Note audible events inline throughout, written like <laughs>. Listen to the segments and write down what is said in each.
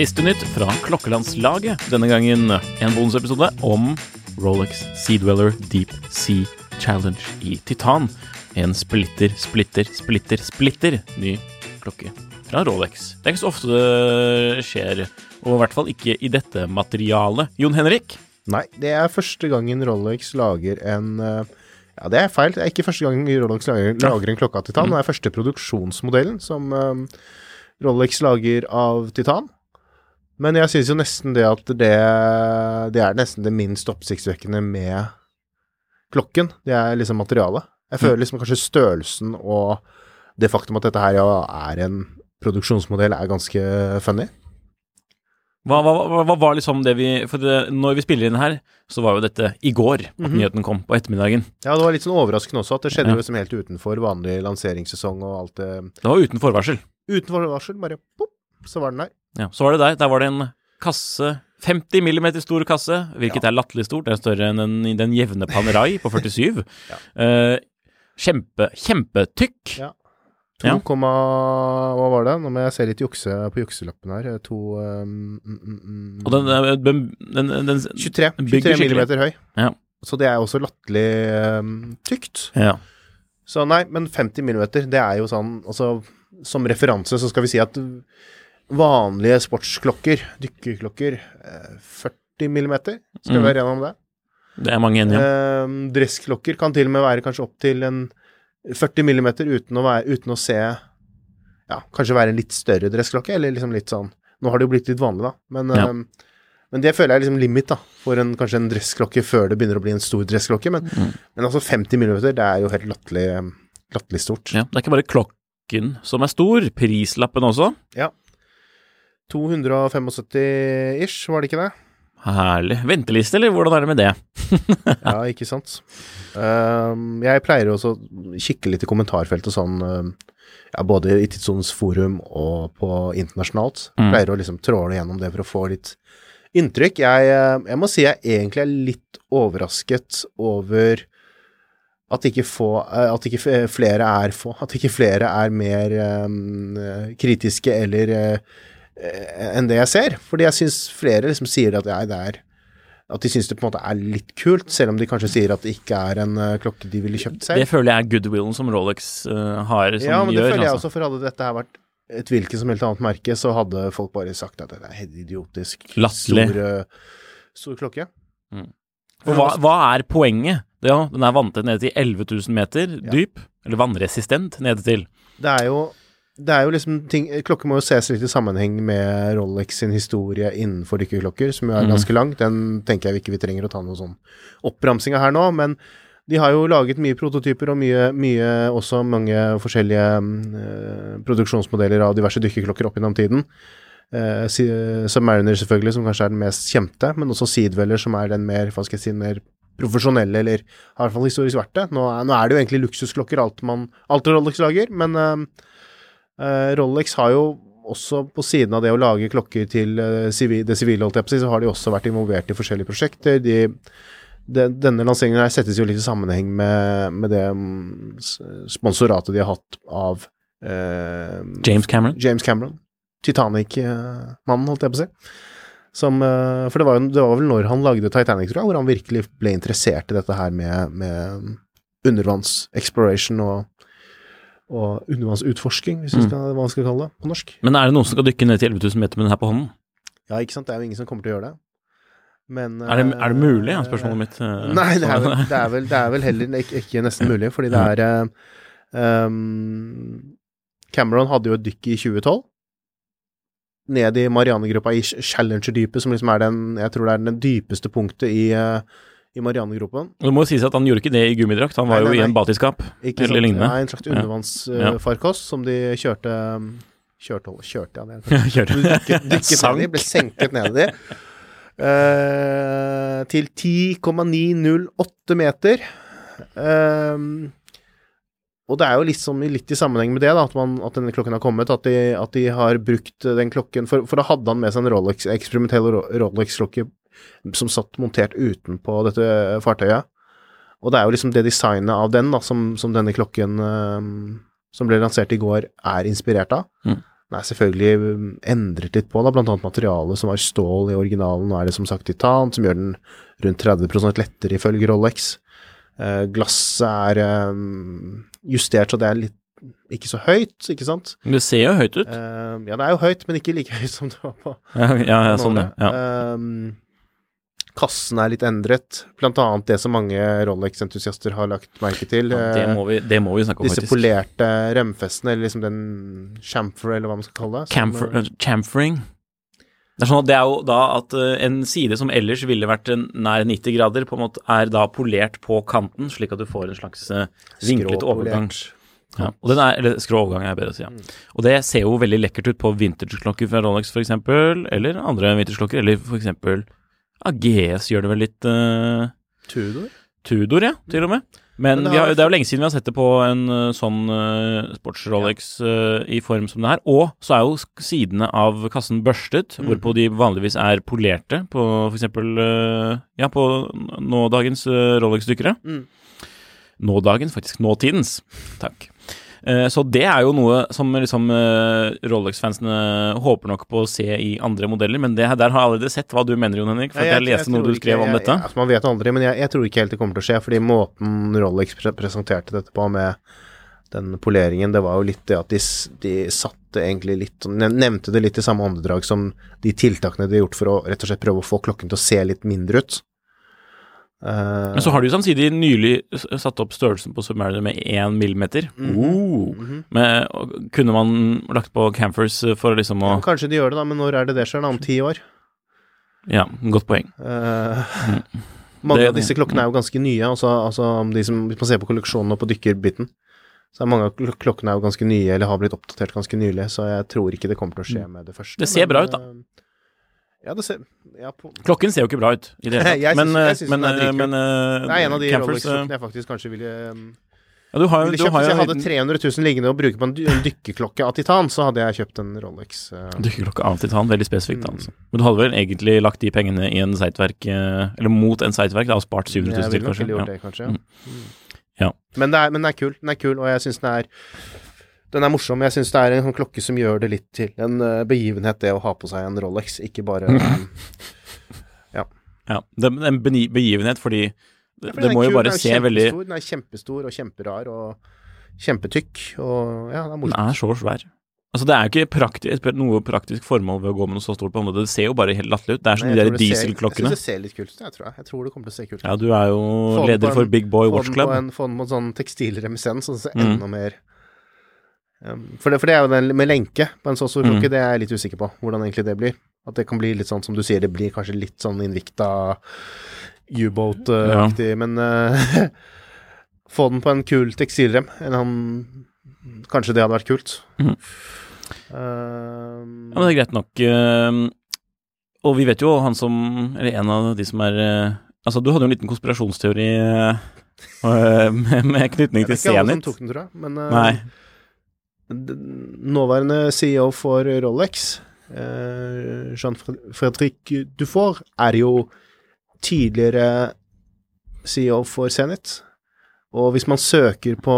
Siste nytt fra Klokkelandslaget. Denne gangen en bonusepisode om Rolex Seedweller Deep Sea Challenge i titan. En splitter, splitter, splitter, splitter ny klokke fra Rolex. Det er ikke så ofte det skjer, og i hvert fall ikke i dette materialet. Jon Henrik? Nei, det er første gangen Rolex lager en eh, Ja, det er feil. Det er ikke første gang Rolex lager, lager en klokke av titan. Det er første produksjonsmodellen som eh, Rolex lager av titan. Men jeg syns jo nesten det at det, det er nesten det minst oppsiktsvekkende med klokken. Det er liksom materialet. Jeg føler liksom kanskje størrelsen og det faktum at dette her ja, er en produksjonsmodell, er ganske funny. Hva, hva, hva, hva var liksom det vi For det, når vi spiller inn her, så var jo dette i går at Mhm. nyheten kom, på ettermiddagen. Ja, det var litt sånn overraskende også at det skjedde Ja. jo liksom helt utenfor vanlig lanseringssesong og alt det. Det var uten forvarsel. Utenfor varsel, bare pop, så var den der. Ja, så var det der. Der var det en kasse 50 millimeter stor kasse, hvilket er latterlig stort. Det er større enn den, den jevne Panerai på <laughs> 47. Eh, kjempe, kjempetykk. Ja. Ja. 2, hva var det? Nå må jeg se litt jukse på jukselappen her. 2 um, mm, mm, mm. Og den, den, den, den, den 23, 23 skikkelig. millimeter høy. Ja. Så det er også latterlig um, tykt. Ja. Så nei, men 50 millimeter, det er jo sånn Altså, som referanse så skal vi si at vanlige sportsklokker, dykkerklokker, eh, 40 millimeter, skal vi Mm. være gjennom om det? Det er mange enige om. Eh, dressklokker kan til og med være kanskje opp til en 40 millimeter uten å, være, uten å se Ja, kanskje være en litt større dressklokke, eller liksom litt sånn Nå har det jo blitt litt vanlig, da, men, Ja. eh, men det føler jeg er liksom limit, da, for en, kanskje en dressklokke før det begynner å bli en stor dressklokke. Men, Mm. men altså 50 millimeter, det er jo helt eh, latterlig stort. Ja, det er ikke bare klokken som er stor, prislappen også. Ja. 275 ish, var det ikke det? Herlig. Venteliste, eller hvordan er det med det? <laughs> Ja, ikke sant. Um, jeg pleier også å kikke litt i kommentarfeltet sånn ehm, ja, både i Tidssonens forum og på internasjonalt. Mm. Pleier å liksom tråle gjennom det for å få litt inntrykk. Jeg, eh, jeg må si jeg egentlig er litt overrasket over at ikke, få, eh, at ikke flere er få. At ikke flere er mer eh, kritiske eller eh, eh, enn det jeg ser. Fordi jeg syns flere liksom sier at jeg, er at de syns det på en måte er litt kult, selv om de kanskje sier at det ikke er en eh, klokke de ville kjøpt selv. Det føler jeg er goodwillen som Rolex uh, har, som gjør ja, men det gjør. føler jeg altså. også, for hadde dette her vært et hvilket som helst annet merke, så hadde folk bare sagt at det er helt idiotisk Latterlig. stor, eh, stor klokke. Og hva, hva er poenget? Ja, den er vanntett nede til 11 000 meter dyp, eller vannresistent nede til. Det er jo det er jo liksom ting Klokker må jo ses litt i sammenheng med Rolex sin historie innenfor dykkerklokker, som jo er Mhm. ganske lang. Den tenker jeg ikke vi trenger å ta noe sånn oppramsing av her nå, men de har jo laget mye prototyper og mye, mye også mange forskjellige eh, produksjonsmodeller av diverse dykkerklokker opp gjennom tiden. Uh, Submariner selvfølgelig, som kanskje er den mest kjente, men også Seedweller, som er den mer, hva skal jeg si, mer profesjonelle, eller har i hvert fall historisk vært det. Nå nå er det jo egentlig luksusklokker alt, man, alt Rolex lager, men eh, eh, Rolex har jo også på siden av det å lage klokker til eh, det sivile, holdt jeg på å si, så har de også vært involvert i forskjellige prosjekter. De, de, denne lanseringen her settes jo litt i sammenheng med, med det mm, sponsoratet de har hatt av eh, James Cameron. James Cameron. Titanic-mannen, holdt jeg på å si. Som, eh, for det var, jo, det var vel når han lagde Titanic, tror jeg, hvor han virkelig ble interessert i dette her med, med undervanns-exploration og, og undervannsutforsking, hvis vi Mm. skal, hva man skal kalle det på norsk. Men er det noen som skal dykke ned til 11 000 meter med den her på hånden? Ja, ikke sant, det er jo ingen som kommer til å gjøre det. Men Er det, er det mulig, er eh, spørsmålet mitt. eh, <laughs> Nei, det er, vel, det, er vel, det er vel heller ikke, ikke nesten mulig, fordi det er eh, um, Cameron hadde jo et dykk i 2012. Ned i Marianegropa i Challenger-dypet, som liksom er den Jeg tror det er den dypeste punktet i, eh, i Marianegropen. Det må jo sies at han gjorde ikke det i gummidrakt, han var Nei, nei, jo i en batiskap. Ikke Eller lignende. Nei, en slags Ja. Ja. undervannsfarkost som de kjørte Kjørte, kjørte ja, <laughs> det Kjørte. Dykket, dykket ned i, ble senket ned i. Uh, til 10,908 meter. Ehm, og det er jo liksom litt i sammenheng med det, da, at, man, at denne klokken har kommet. At de, at de har brukt den klokken For, for da hadde han med seg en Rolex, eksperimentell Rolex-klokke som satt montert utenpå dette fartøyet. Og det er jo liksom det designet av den da, som, som denne klokken ehm, som ble lansert i går, er inspirert av. Mm. Den er selvfølgelig um, endret litt på, da, annet materialet som var stål i originalen. Nå er det som sagt titan, som gjør den rundt 30% lettere ifølge Rolex. Eh, glasset er um, justert så det er litt ikke så høyt, ikke sant? Det ser jo høyt ut. Eh, ja, det er jo høyt, men ikke like høyt som det var på Ja, ja, ja sånn, det. ja. Kassen er litt endret, annet det som mange Rolex-entusiaster har lagt merke til. Ja, det, eh, må vi, det må vi snakke om, disse faktisk. polerte remfestene, eller liksom den chamfer, eller hva man skal kalle det. Camfer, eh, uh, chamfering. Det er sånn at det er jo da at eh, en side som ellers ville vært en nær 90 grader, på en måte er da polert på kanten, slik at du får en slags eh, vinklet overgang. Ja, og den er, eller skrå overgang er bedre å si, ja. Mm. Og det ser jo veldig lekkert ut på vintageklokker fra Rolex eksempel, eller andre vintageklokker, eller for eksempel AGS gjør det vel litt uh, Tudor? Tudor, ja, til og med. Men Men det vi har, det er jo lenge siden vi har sett det på en uh, sånn uh, sports-Rolex uh, i form som det her. Og så er jo sidene av kassen børstet, Mm. hvorpå de vanligvis er polerte på eksempel uh, Ja, på nådagens uh, Rolex-dykkere. Mm. Nådagens, faktisk. Nåtidens. Takk. Eh, Så det er jo noe som liksom eh, Rolex-fansene håper nok på å se i andre modeller, men det, der har jeg allerede sett hva du mener, Jon Henrik. For jeg, jeg, leste noe du skrev ikke- om dette. Jeg, altså, man vet aldri, men jeg, jeg tror ikke helt det kommer til å skje, fordi måten Rolex pre presenterte dette på med den poleringen, det var jo litt det at de, de satte egentlig litt Nevnte det litt i samme åndedrag som de tiltakene de har gjort for å rett og slett prøve å få klokken til å se litt mindre ut. Eh, Men så har de jo samtidig nylig satt opp størrelsen på Submariner med 1 millimeter. Mm. Oh. mhm. Med, og kunne man lagt på Camphors for liksom å Ja, kanskje de gjør det, da, men når er det det skjer? da? Om ti år? Ja, godt poeng. Uh, Mm. mange Det- av disse klokkene er jo ganske nye. Altså, altså de som, Hvis man ser på kolleksjonen og på dykkerbiten, så er mange av klok- klokkene er jo ganske nye, eller har blitt oppdatert ganske nylig, så jeg tror ikke det kommer til å skje med det første. Mm. Det ser men, bra ut, da. Ja, det ser ja, på, Klokken ser jo ikke bra ut i det hele <laughs> Jeg tatt. Men, syns- jeg eh, men, den er eh, men uh, Det er en av de Rolex-klokkene jeg faktisk kanskje ville, um, ja, du har, ville kjøpt. du har Hvis jeg hadde 300 000 liggende å bruke på en, en dykkerklokke av titan, så hadde jeg kjøpt en Rolex. Uh... dykkerklokke av titan, veldig spesifikt. Mm. Altså. Men du hadde vel egentlig lagt de pengene i en Seitverk, eller mot en Seitverk, da, og spart 700 000 Jeg til, ville nok kanskje. gjort Ja. det, kanskje. Ja. Mm. Ja. Men, det er, men den er kul, den er kul, og jeg syns den er den er morsom. Jeg syns det er en sånn klokke som gjør det litt til en eh, begivenhet, det å ha på seg en Rolex, ikke bare <laughs> um, Ja, det er en begivenhet fordi det, Ja, det må jo bare se veldig Den er kjempestor og kjemperar og kjempetykk, og ja, det er Den er så svær. Altså, det er jo ikke praktisk, noe praktisk formål ved å gå med noe så stort på hånda. Det ser jo bare helt latterlig ut. Det er som de der tror det ser- dieselklokkene. Jeg syns det ser litt kult ut, jeg tror jeg. Jeg tror det kommer til å se kult ut. Ja, du er jo leder en- for Big Boy Watch Club. Få den på en sånn tekstilremissens, så det ser Mm. enda mer for, det, for det er jo den med lenke på en så stor Mm. det er jeg litt usikker på hvordan egentlig det blir. At det kan bli litt sånn som du sier, det blir kanskje litt sånn innvikta U-boat-aktig, men uh, <laughs> få den på en kul tekstilrem. Kanskje det hadde vært kult. Mm. Uh, Ja, men det er greit nok. eh, Og vi vet jo han som Eller en av de som er eh, Altså, du hadde jo en liten konspirasjonsteori eh, <laughs> med, med knytning det er ikke alle som tok den, tror jeg. Men uh, Nei. Nåværende CEO for Rolex, eh, Jean-Fredrik Dufour, er jo tidligere CEO for Zenit. Og hvis man søker på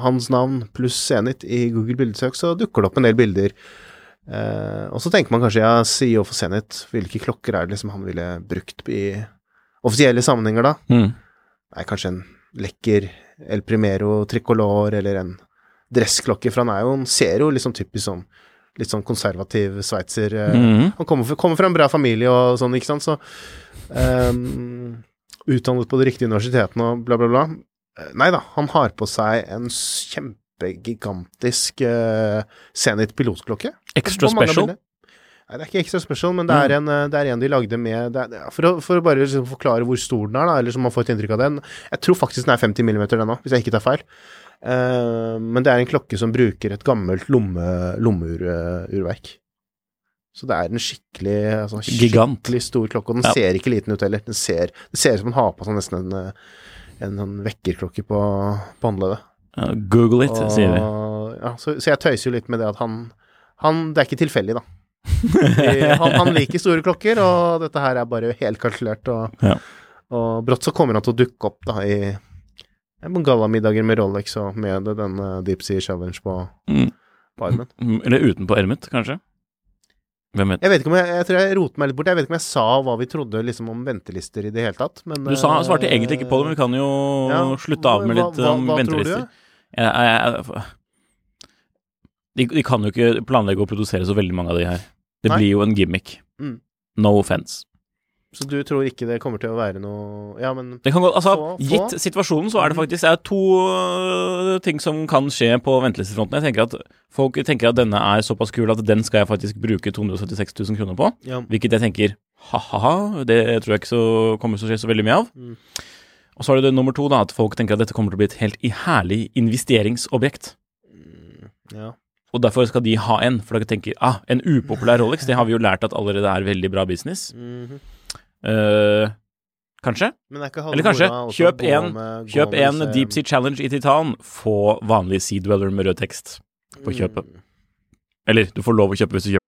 hans navn pluss Zenit i Google bildesøk, så dukker det opp en del bilder Eh, og så tenker man kanskje, ja, CEO for Zenit, hvilke klokker er det liksom han ville brukt i offisielle sammenhenger, da? Mm. Nei, kanskje en lekker El Primero tricolor, eller en dressklokke, for han er jo, han ser jo liksom typisk sånn litt sånn konservativ sveitser. eh, -hmm. Han kommer, kommer fra en bra familie og sånn, ikke sant, så um, Utdannet på de riktige universitetene og bla, bla, bla. Eh, Nei da, han har på seg en kjempegigantisk uh, Zenit pilotklokke. Extra special. Nei, det er ikke extra special, men det er, en, eh, det er en de lagde med er, For, å, for å bare liksom forklare hvor stor den er, da, eller så man får et inntrykk av den Jeg tror faktisk den er 50 mm, den òg, hvis jeg ikke tar feil. Eh, men det er en klokke som bruker et gammelt lomme, lommeurverk. Så det er en skikkelig altså, Skikkelig stor klokke, og den Ja. ser ikke liten ut heller. Den ser, det ser ut som den har på seg nesten en, en, en, sånn vekkerklokke på, på håndleddet. Ja, Google it, sier vi. Ja, så, så jeg tøyser jo litt med det at han, han Det er ikke tilfeldig, da. Eh, han, han liker store klokker, og dette her er bare helt kalkulert. Og, Ja. og brått så kommer han til å dukke opp da i gallamiddager med Rolex og med denne Deep Sea Challenge på, Mm. på armen. Mm, Eller utenpå ermet, kanskje? Hvem vet? Jeg vet ikke om jeg, jeg tror jeg roter meg litt bort. Jeg vet ikke om jeg sa hva vi trodde liksom om ventelister i det hele tatt, men Du sa, eh, svarte egentlig ikke på det, men vi kan jo ja, slutte av med litt hva- hva, hva du? ventelister. Jeg, jeg, de, de kan jo ikke planlegge å produsere så veldig mange av de her. Det Nei. blir jo en gimmick. Mm. No offense. Så du tror ikke det kommer til å være noe Ja, men Det kan gå, altså, Få- få. Gitt situasjonen, så er det faktisk det er to øh, ting som kan skje på ventelistefronten. Jeg tenker at Folk tenker at denne er såpass kul at den skal jeg faktisk bruke 276 000 kroner på. ja. Hvilket jeg tenker ha-ha-ha, det tror jeg ikke så, kommer til å skje så veldig mye av. Mm. Og så er det det nummer to, da, at folk tenker at dette kommer til å bli et helt herlig investeringsobjekt. ja. Og derfor skal de ha en, for dere tenker ah, en upopulær <laughs> Rolex, det har vi jo lært at allerede er veldig bra business. Mhm. Eh, kanskje? Men er ikke Eller kanskje, kjøp en, med- kjøp en disse- Deep Sea Challenge i titan, få vanlig Sea Dweller med rød tekst på kjøpet. Mm. Eller, du får lov å kjøpe hvis du kjøper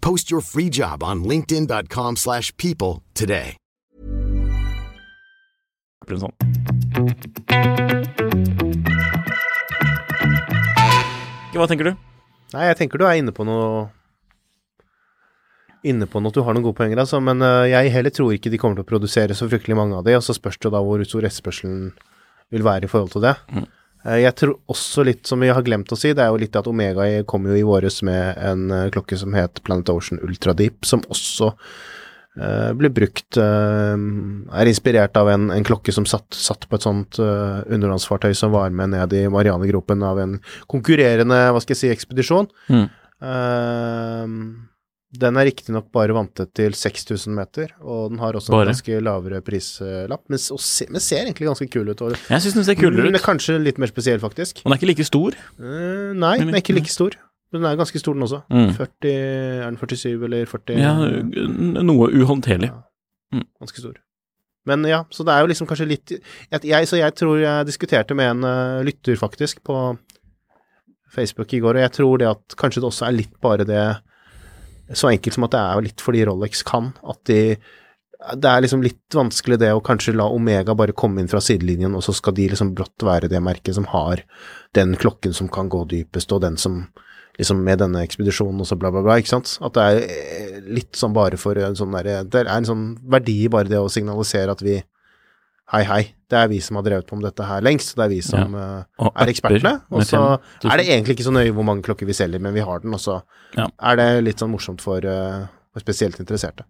Post your free job on linkedin.com/people slash people today. sånn. Hva tenker du? Nei, jeg tenker du er inne på noe Inne på noe, du har noen gode poenger, altså, men øh, jeg heller tror ikke de kommer til å produsere så fryktelig mange av de, og så spørs det da hvor stor etterspørselen vil være i forhold til det. Eh, Jeg tror også litt, som vi har glemt å si, det er jo litt at Omega kom jo i våres med en eh, klokke som het Planet Ocean Ultra Deep, som også uh, ble brukt uh, Er inspirert av en, en klokke som satt, satt på et sånt uh, undervannsfartøy som var med ned i Marianegropen av en konkurrerende, hva skal jeg si, ekspedisjon. Mm. Eh, den er riktignok bare vantet til 6000 meter, og den har også Bare? en ganske lavere prislapp, men, se, men ser egentlig ganske kul ut. Og, Jeg syns den ser kulere Men ut. Kanskje litt mer spesiell, faktisk. Og den er ikke like stor. Uh, nei, den er ikke like stor. Men den er ganske stor, den også. Mm. 40, er den 47 eller 40? Ja, noe uhåndterlig. Ganske stor. Men ja, så det er jo liksom kanskje litt jeg, Så jeg tror jeg diskuterte med en uh, lytter, faktisk, på Facebook i går, og jeg tror det at kanskje det også er litt bare det Så enkelt som at det er jo litt fordi Rolex kan, at de det er liksom litt vanskelig det å kanskje la Omega bare komme inn fra sidelinjen, og så skal de liksom brått være det merket som har den klokken som kan gå dypest, og den som liksom med denne ekspedisjonen og så bla, bla, bla, ikke sant. At det er eh, litt sånn bare for en sånn derre Det er en sånn verdi bare det å signalisere at vi Hei, hei, det er vi som har drevet på med dette her lengst, det er vi som ja. Og er ekspertene. Og så er det egentlig ikke så nøye hvor mange klokker vi selger, men vi har den, og så Ja. er det litt sånn morsomt for, uh, for spesielt interesserte.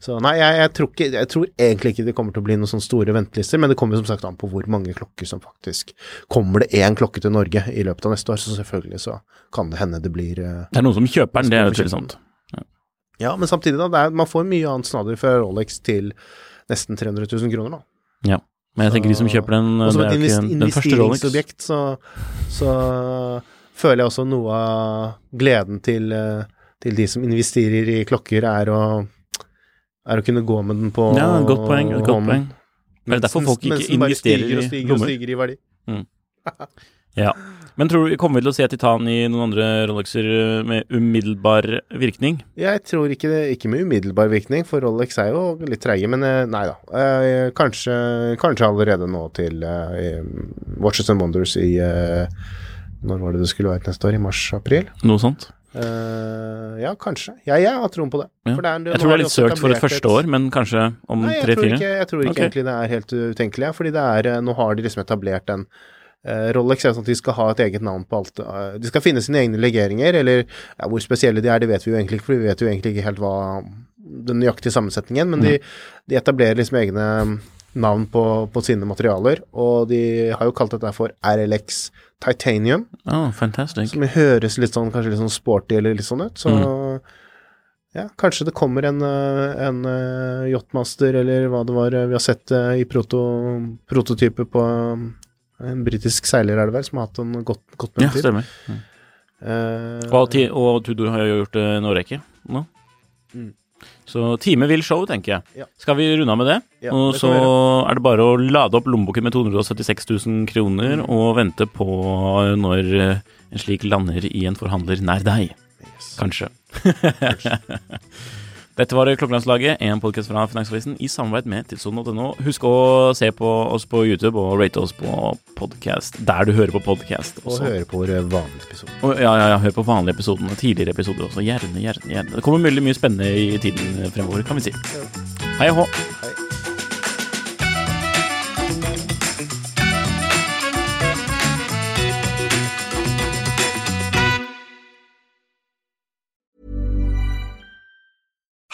Så nei, jeg, jeg, tror ikke, jeg tror egentlig ikke det kommer til å bli noen sånne store ventelister, men det kommer som sagt an på hvor mange klokker som faktisk Kommer det én klokke til Norge i løpet av neste år, så selvfølgelig så kan det hende det blir uh, Det er noen som kjøper den, det er jo tvilsomt. Ja, men samtidig, da. Er, man får mye annet snadder fra Rolex til nesten 300 000 kroner, da. Ja. Men jeg tenker de som kjøper den, Og som et invest ikke investeringsobjekt, så, så føler jeg også noe av gleden til, eh, til de som investerer i klokker, er å, er å kunne gå med den på Ja, godt poeng. Godt poeng. poeng. Det er derfor Mens- lommer. mens den bare stiger og stiger og stiger i verdi. <laughs> Ja. Men tror du, kommer vi til å se Titan i noen andre Rolexer med umiddelbar virkning? Jeg tror ikke det, ikke med umiddelbar virkning, for Rolex er jo litt treige, men eh, nei da. Eh, kanskje, kanskje allerede nå til eh, Watches and Wonders i eh, Når var det det skulle være neste år? I mars-april? Noe sånt? Uh, ja, kanskje. Ja, jeg har troen på det. Ja. Det er- Jeg tror det er litt søkt for et første år, men kanskje om Nei, jeg tror tre-fire? ikke, jeg tror ikke okay. egentlig det er helt utenkelig, fordi det er eh, Nå har de liksom etablert en eh, Rolex er sånn at de skal ha et eget navn på alt. eh, de skal finne sine egne legeringer, eller ja, hvor spesielle de er, det vet vi jo egentlig ikke, for vi vet jo egentlig ikke helt hva den nøyaktige sammensetningen, men de, de etablerer liksom egne navn på, på sine materialer, og de har jo kalt dette for RLX Titanium, Oh, fantastisk. som høres litt sånn kanskje litt sånn sporty eller litt sånn ut, så Mm. ja, kanskje det kommer en, eh, en eh, yachtmaster eller hva det var eh, vi har sett eh, i proto, prototype på eh, en britisk seiler, er det vel, som har hatt en godt, godt Ja, med tid. stemmer. Eh, Og, og Tudor har jo gjort det en årrekke nå. Mm. Så time vil show, tenker jeg. Ja. Skal vi runde av med det? Ja, og det så er det bare å lade opp lommeboken med 276 000 kroner Mm. og vente på når eh, en slik lander i en forhandler nær deg. Kanskje Kanskje. <laughs> Dette var Klokkelandslaget, en podkast fra Finansavisen i samarbeid med tidssonen.no. Husk å se på oss på YouTube og rate oss på podcast der du hører på podcast. og høre på våre vanlige episoder. Og ja, ja, ja, hør på vanlige episoder og tidligere episoder også. Gjerne, gjerne, gjerne. Det kommer veldig mye spennende i tiden fremover, kan vi si. Hei og hå.